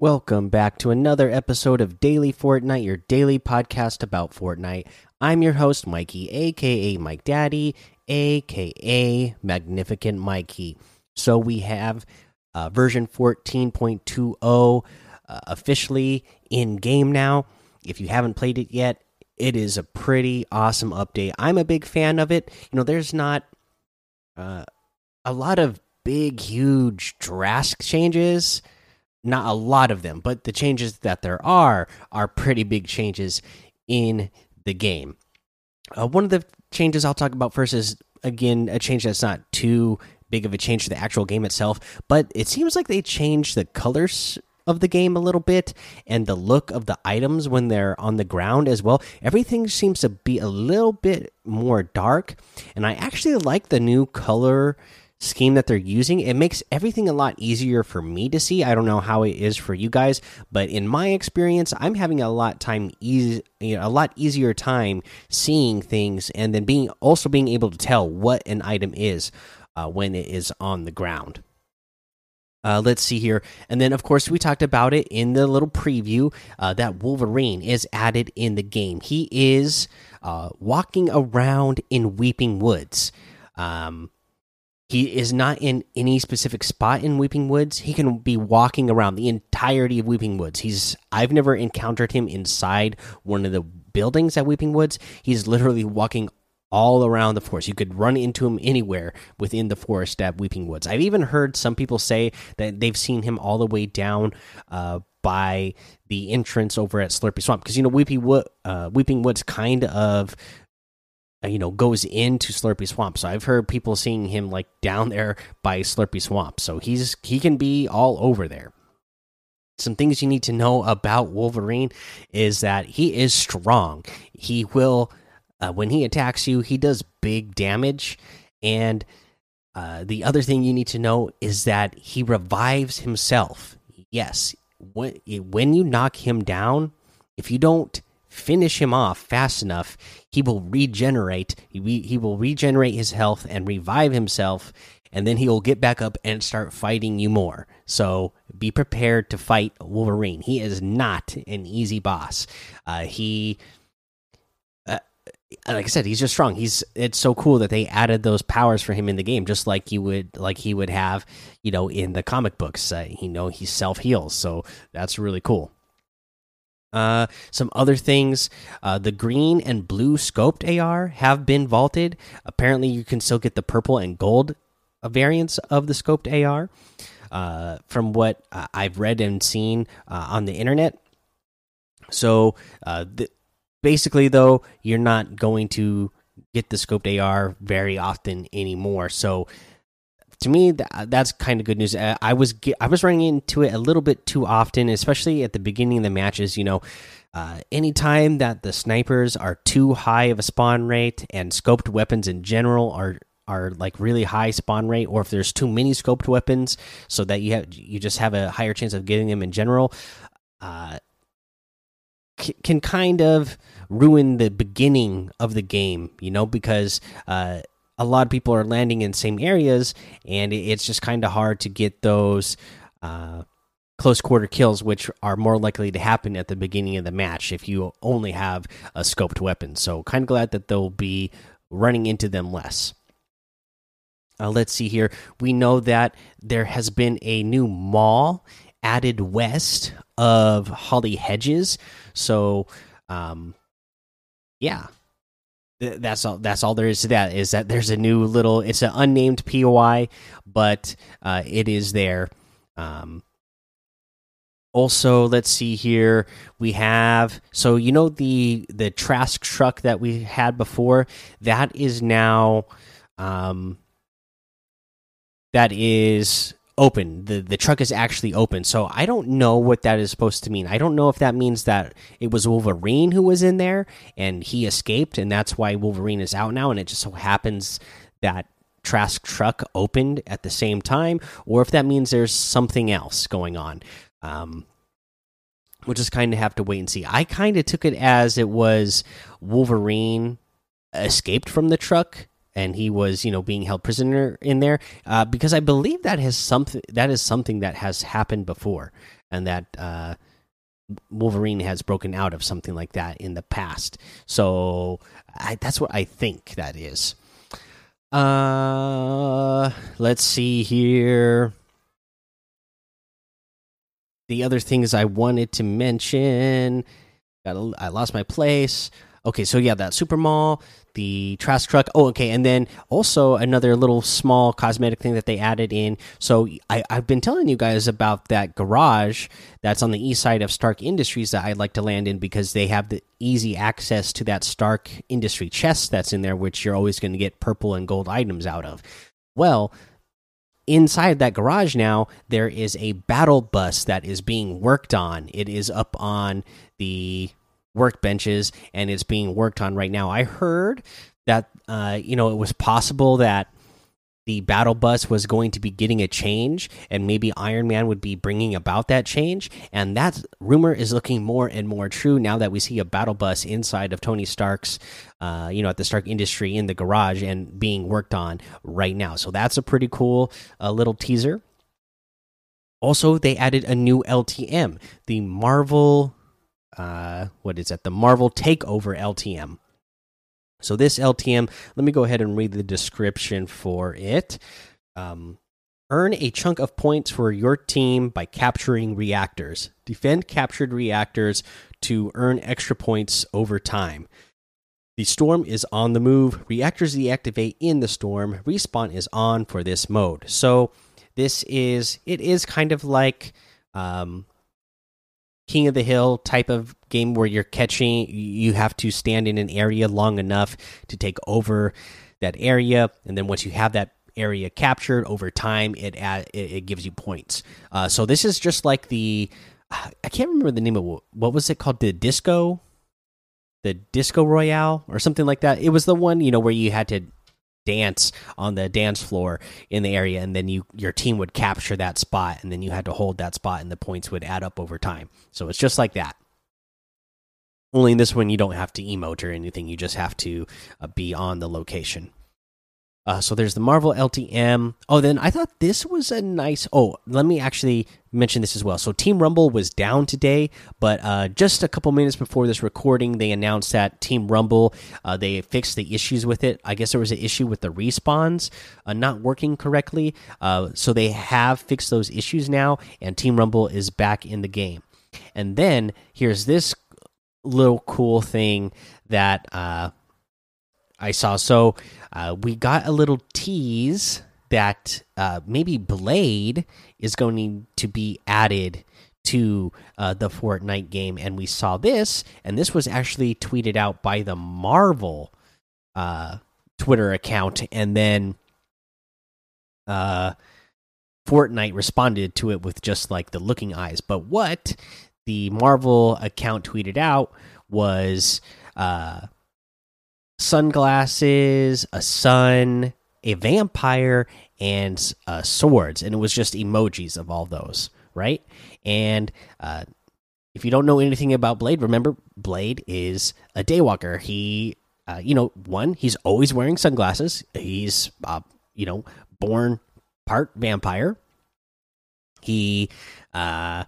Welcome back to another episode of Daily Fortnite, your daily podcast about Fortnite. I'm your host, Mikey, aka Mike Daddy, aka Magnificent Mikey. So we have uh, version 14.20 uh, officially in game now. If you haven't played it yet, it is a pretty awesome update. I'm a big fan of it. You know, there's not uh, a lot of big, huge, drastic changes not a lot of them, but the changes that there are are pretty big changes in the game. Uh, one of the changes I'll talk about first is again a change that's not too big of a change to the actual game itself, but it seems like they changed the colors of the game a little bit and the look of the items when they're on the ground as well. Everything seems to be a little bit more dark, and I actually like the new color scheme that they're using, it makes everything a lot easier for me to see. I don't know how it is for you guys, but in my experience, I'm having a lot time easy, you know, a lot easier time seeing things and then being also being able to tell what an item is uh, when it is on the ground. Uh, let's see here. And then, of course, we talked about it in the little preview uh, that Wolverine is added in the game. He is uh, walking around in Weeping Woods. Um, he is not in any specific spot in Weeping Woods. He can be walking around the entirety of Weeping Woods. He's I've never encountered him inside one of the buildings at Weeping Woods. He's literally walking all around the forest. You could run into him anywhere within the forest at Weeping Woods. I've even heard some people say that they've seen him all the way down uh, by the entrance over at Slurpy Swamp because you know Weeping Wood, uh, Weeping Woods kind of you know goes into Slurpy Swamp. So I've heard people seeing him like down there by Slurpy Swamp. So he's he can be all over there. Some things you need to know about Wolverine is that he is strong. He will uh, when he attacks you, he does big damage and uh, the other thing you need to know is that he revives himself. Yes, when when you knock him down, if you don't finish him off fast enough, he will regenerate. He, he will regenerate his health and revive himself, and then he will get back up and start fighting you more. So be prepared to fight Wolverine. He is not an easy boss. Uh, he. Uh, like I said, he's just strong. He's it's so cool that they added those powers for him in the game, just like you would like he would have, you know, in the comic books. Uh, you know, he self heals, so that's really cool. Uh, some other things uh, the green and blue scoped AR have been vaulted. Apparently, you can still get the purple and gold uh, variants of the scoped AR. Uh, from what uh, I've read and seen uh, on the internet. So, basically, though, you're not going to get the scoped AR very often anymore. So, to me that's kind of good news. Uh, i was i was running into it a little bit too often especially at the beginning of the matches you know uh, anytime that the snipers are too high of a spawn rate and scoped weapons in general are are like really high spawn rate or if there's too many scoped weapons so that you have you just have a higher chance of getting them in general uh, can kind of ruin the beginning of the game you know because uh, a lot of people are landing in same areas, and it's just kind of hard to get those uh, close quarter kills, which are more likely to happen at the beginning of the match if you only have a scoped weapon. So, kind of glad that they'll be running into them less. Uh, let's see here. We know that there has been a new mall added west of Holly Hedges. So, um, yeah, that's all that's all there is to that is that there's a new little it's an unnamed poi but uh, it is there. Um, also let's see here. We have so you know the the trask truck that we had before? That is now um that is open. The the truck is actually open. So I don't know what that is supposed to mean. I don't know if that means that it was Wolverine who was in there and he escaped and that's why Wolverine is out now and it just so happens that Trask truck opened at the same time or if that means there's something else going on. Um we'll just kind of have to wait and see. I kind of took it as it was Wolverine escaped from the truck and he was you know being held prisoner in there uh, because I believe that has something that is something that has happened before. and that uh, Wolverine has broken out of something like that in the past. So I, that's what I think that is. Uh, let's see here. The other things I wanted to mention. Got a, I lost my place. Okay, so yeah, that super mall, the Trask truck. Oh, okay, and then also another little small cosmetic thing that they added in. So I, have been telling you guys about that garage that's on the east side of Stark Industries that I'd like to land in because they have the easy access to that Stark Industry chest that's in there, which you're always going to get purple and gold items out of. Well, inside that garage now there is a battle bus that is being worked on. It is up on the workbenches and it's being worked on right now. I heard that uh, you know it was possible that the battle bus was going to be getting a change and maybe Iron Man would be bringing about that change and that rumor is looking more and more true now that we see a battle bus inside of Tony Stark's uh, you know at the Stark Industry in the garage and being worked on right now. So that's a pretty cool uh, little teaser. Also, they added a new LTM, the Marvel uh, what is that? The Marvel Takeover LTM. So this LTM, let me go ahead and read the description for it. Um, earn a chunk of points for your team by capturing reactors. Defend captured reactors to earn extra points over time. The storm is on the move. Reactors deactivate in the storm. Respawn is on for this mode. So this is it is kind of like um, King of the Hill type of game where you're catching, you have to stand in an area long enough to take over that area, and then once you have that area captured over time, it it, it gives you points. Uh, so this is just like the I can't remember the name of what was it called the disco, the disco royale or something like that. It was the one you know where you had to dance on the dance floor in the area and then you your team would capture that spot and then you had to hold that spot and the points would add up over time. So it's just like that. Only in this one you don't have to emote or anything. You just have to uh, be on the location uh, so there's the Marvel LTM. Oh, then I thought this was a nice. Oh, let me actually mention this as well. So Team Rumble was down today, but uh, just a couple minutes before this recording, they announced that Team Rumble uh, they fixed the issues with it. I guess there was an issue with the respawns uh, not working correctly, uh, so they have fixed those issues now, and Team Rumble is back in the game. And then here's this little cool thing that uh, I saw. So uh, we got a little tease that uh, maybe Blade is going to be added to uh, the Fortnite game, and we saw this, and this was actually tweeted out by the Marvel uh, Twitter account, and then uh, Fortnite responded to it with just like the looking eyes. But what the Marvel account tweeted out was uh, sunglasses, a sun, a vampire, and uh, swords, and it was just emojis of all those, right? And uh, if you don't know anything about Blade, remember Blade is a daywalker. He, uh, you know, one, he's always wearing sunglasses. He's, uh, you know, born part vampire. He uh,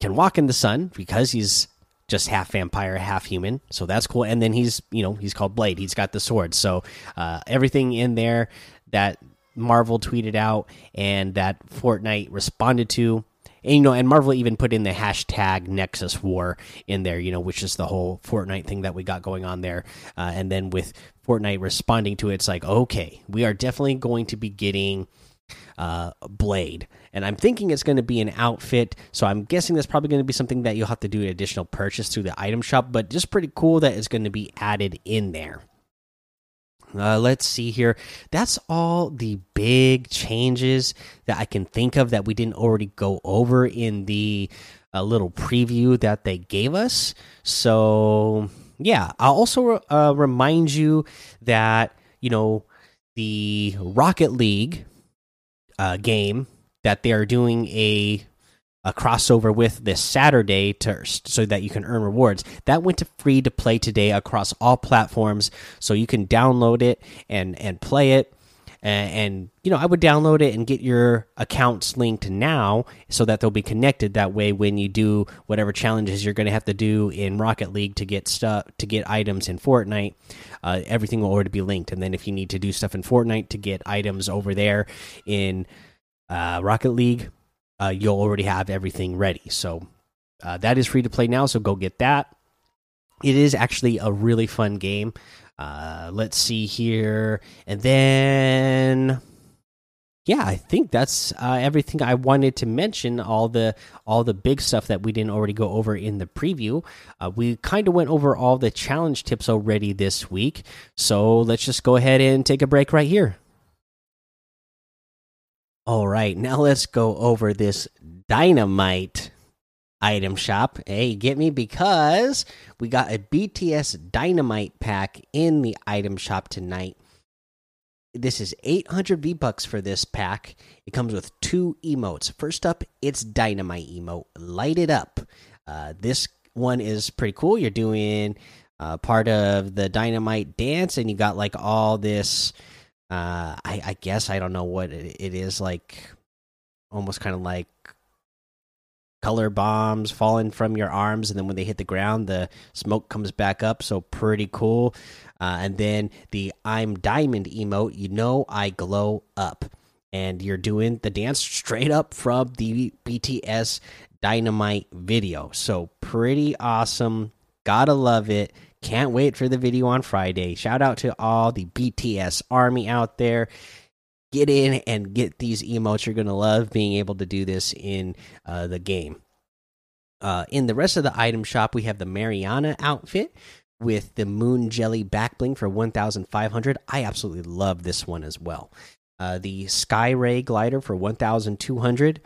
can walk in the sun because he's just half vampire, half human. So that's cool. And then he's, you know, he's called Blade. He's got the sword. So uh, everything in there that Marvel tweeted out and that Fortnite responded to. And, you know, and Marvel even put in the hashtag Nexus War in there, you know, which is the whole Fortnite thing that we got going on there. Uh, and then with Fortnite responding to it, it's like, okay, we are definitely going to be getting uh, blade. And I'm thinking it's going to be an outfit. So I'm guessing that's probably going to be something that you'll have to do an additional purchase through the item shop. But just pretty cool that it's going to be added in there. Uh, let's see here. That's all the big changes that I can think of that we didn't already go over in the uh, little preview that they gave us. So, yeah, I'll also uh, remind you that, you know, the Rocket League uh, game that they are doing a a crossover with this Saturday to so that you can earn rewards. That went to free to play today across all platforms, so you can download it and and play it. And, you know I would download it and get your accounts linked now so that they'll be connected. That way, when you do whatever challenges you're going to have to do in Rocket League to get stuff to get items in Fortnite, uh, everything will already be linked. And then if you need to do stuff in Fortnite to get items over there in uh, Rocket League, uh, you'll already have everything ready. So uh, that is free to play now. So go get that. It is actually a really fun game. Uh, let's see here, and then yeah, I think that's uh, everything I wanted to mention. All the all the big stuff that we didn't already go over in the preview. Uh, we kind of went over all the challenge tips already this week, so let's just go ahead and take a break right here. All right, now let's go over this dynamite item shop. Hey, get me because we got a BTS Dynamite pack in the item shop tonight. This is 800 V bucks for this pack. It comes with two emotes. First up, it's Dynamite emote. Light it up. Uh, this one is pretty cool. You're doing uh, part of the Dynamite dance, and you got like all this. Uh, I, I guess I don't know what it, it is like. Almost kind of like color bombs falling from your arms, and then when they hit the ground, the smoke comes back up. So pretty cool. Uh, and then the I'm Diamond emote, you know I glow up, and you're doing the dance straight up from the BTS Dynamite video. So pretty awesome. Gotta love it. Can't wait for the video on Friday. Shout out to all the BTS army out there get in and get these emotes. You're going to love being able to do this in uh, the game. Uh, in the rest of the item shop, we have the Mariana outfit with the Moon Jelly back bling for 1,500. I absolutely love this one as well. Uh, the Sky Ray glider for 1,200.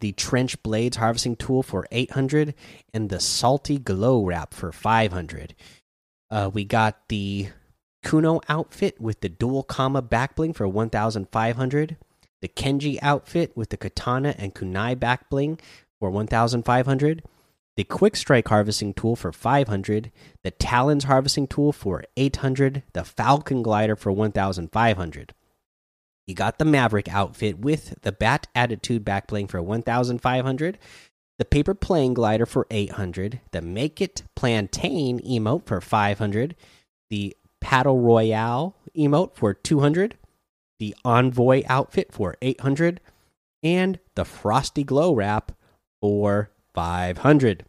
The Trench Blades harvesting tool for 800. And the Salty Glow wrap for 500. Uh, we got the Kuno outfit with the Dual Kama backbling for 1500. The Kenji outfit with the katana and kunai backbling for 1500. The quick strike harvesting tool for 500. The Talons harvesting tool for 800. The Falcon glider for 1500. You got the Maverick outfit with the Bat Attitude backbling for 1500. The paper plane glider for 800. The Make It Plantain emote for 500. The Paddle Royale emote for 200, the Envoy outfit for 800, and the Frosty Glow wrap for 500.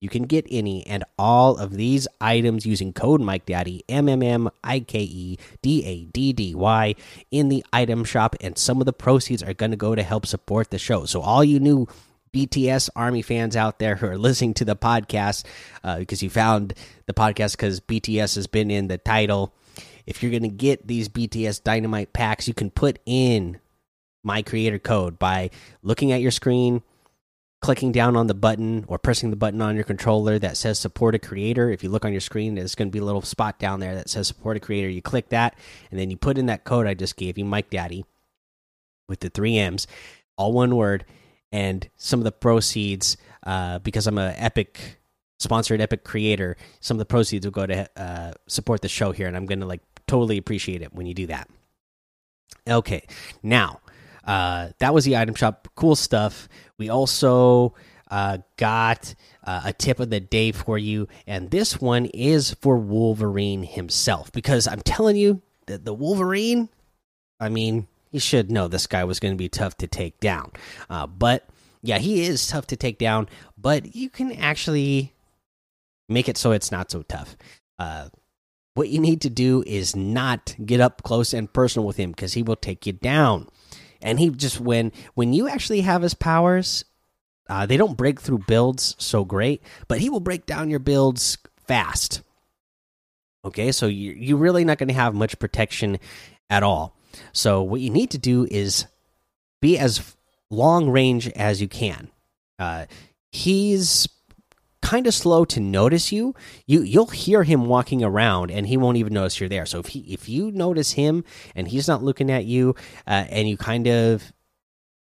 You can get any and all of these items using code Mike Daddy M M M I K E D A D D Y in the item shop, and some of the proceeds are going to go to help support the show. So all you new BTS Army fans out there who are listening to the podcast uh, because you found the podcast because BTS has been in the title. If you're going to get these BTS Dynamite packs, you can put in my creator code by looking at your screen, clicking down on the button, or pressing the button on your controller that says support a creator. If you look on your screen, there's going to be a little spot down there that says support a creator. You click that, and then you put in that code I just gave you, Mike Daddy, with the three M's, all one word and some of the proceeds uh, because i'm a epic sponsored epic creator some of the proceeds will go to uh, support the show here and i'm gonna like totally appreciate it when you do that. Okay now uh, that was the item shop. Cool stuff. We also uh, got uh, a tip of the day for you and this one is for wolverine himself because i'm telling you that the wolverine i mean you should know this guy was going to be tough to take down. Uh, but yeah, he is tough to take down, but you can actually make it so it's not so tough. Uh, what you need to do is not get up close and personal with him because he will take you down. And he just when when you actually have his powers, uh, they don't break through builds so great, but he will break down your builds fast. Okay, so you you're really not going to have much protection at all. So what you need to do is be as long range as you can. Uh, he's kind of slow to notice you. You you'll hear him walking around, and he won't even notice you're there. So if he if you notice him and he's not looking at you, uh, and you kind of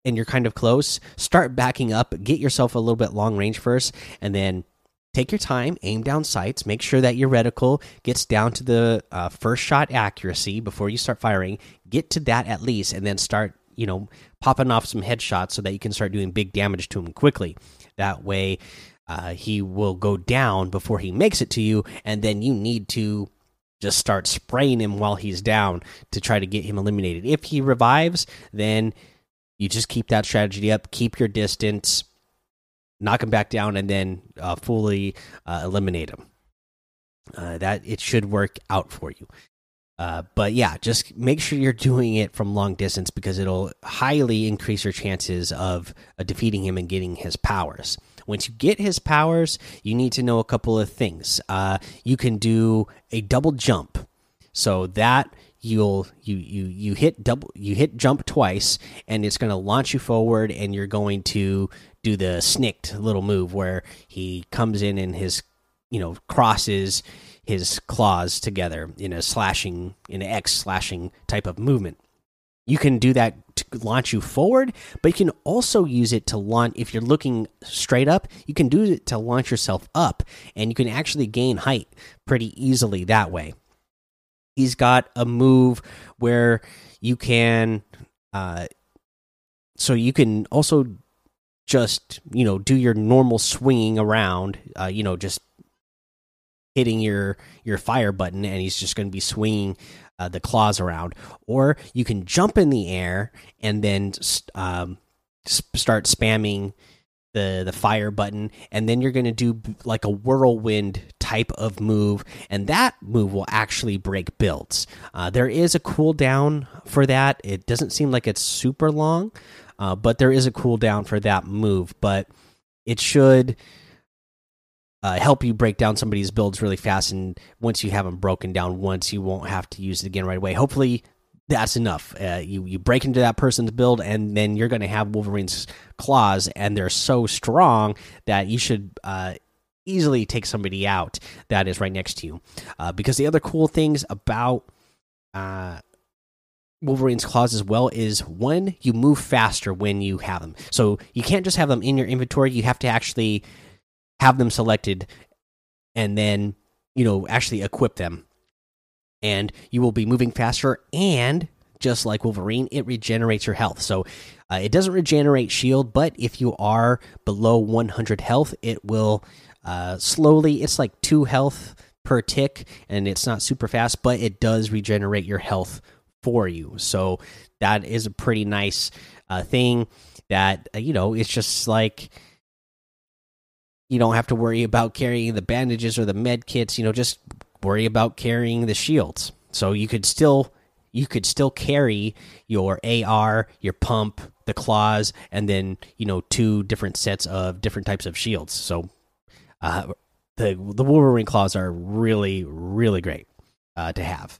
and you're kind of close, start backing up. Get yourself a little bit long range first, and then take your time, aim down sights, make sure that your reticle gets down to the uh, first shot accuracy before you start firing. Get to that at least, and then start, you know, popping off some headshots so that you can start doing big damage to him quickly. That way, uh, he will go down before he makes it to you, and then you need to just start spraying him while he's down to try to get him eliminated. If he revives, then you just keep that strategy up, keep your distance knock him back down, and then uh, fully uh, eliminate him. Uh, that it should work out for you. Uh, but yeah, just make sure you're doing it from long distance because it'll highly increase your chances of uh, defeating him and getting his powers. Once you get his powers, you need to know a couple of things. Uh, you can do a double jump, so that you'll you you you hit double you hit jump twice, and it's going to launch you forward, and you're going to do the snicked little move where he comes in and his you know crosses his claws together in a slashing in an X slashing type of movement. You can do that to launch you forward, but you can also use it to launch if you're looking straight up, you can do it to launch yourself up and you can actually gain height pretty easily that way. He's got a move where you can uh so you can also just you know do your normal swinging around uh, you know just hitting your your fire button and he's just going to be swinging uh, the claws around. Or you can jump in the air and then um, start spamming the the fire button and then you're going to do like a whirlwind type of move and that move will actually break builds. Uh, there is a cooldown for that. It doesn't seem like it's super long uh, but there is a cooldown for that move, but it should uh, help you break down somebody's builds really fast. And once you have them broken down once, you won't have to use it again right away. Hopefully, that's enough. Uh, you you break into that person's build, and then you're going to have Wolverine's claws, and they're so strong that you should uh, easily take somebody out that is right next to you. Uh, because the other cool things about uh, Wolverine's claws as well is one, you move faster when you have them. So you can't just have them in your inventory. You have to actually have them selected and then, you know, actually equip them. And you will be moving faster. And just like Wolverine, it regenerates your health. So uh, it doesn't regenerate shield, but if you are below 100 health, it will uh, slowly, it's like two health per tick, and it's not super fast, but it does regenerate your health for you. So that is a pretty nice uh, thing that, uh, you know, it's just like you don't have to worry about carrying the bandages or the med kits, you know, just worry about carrying the shields. So you could still you could still carry your AR, your pump, the claws, and then you know two different sets of different types of shields. So uh, the the Wolverine claws are really really great uh, to have.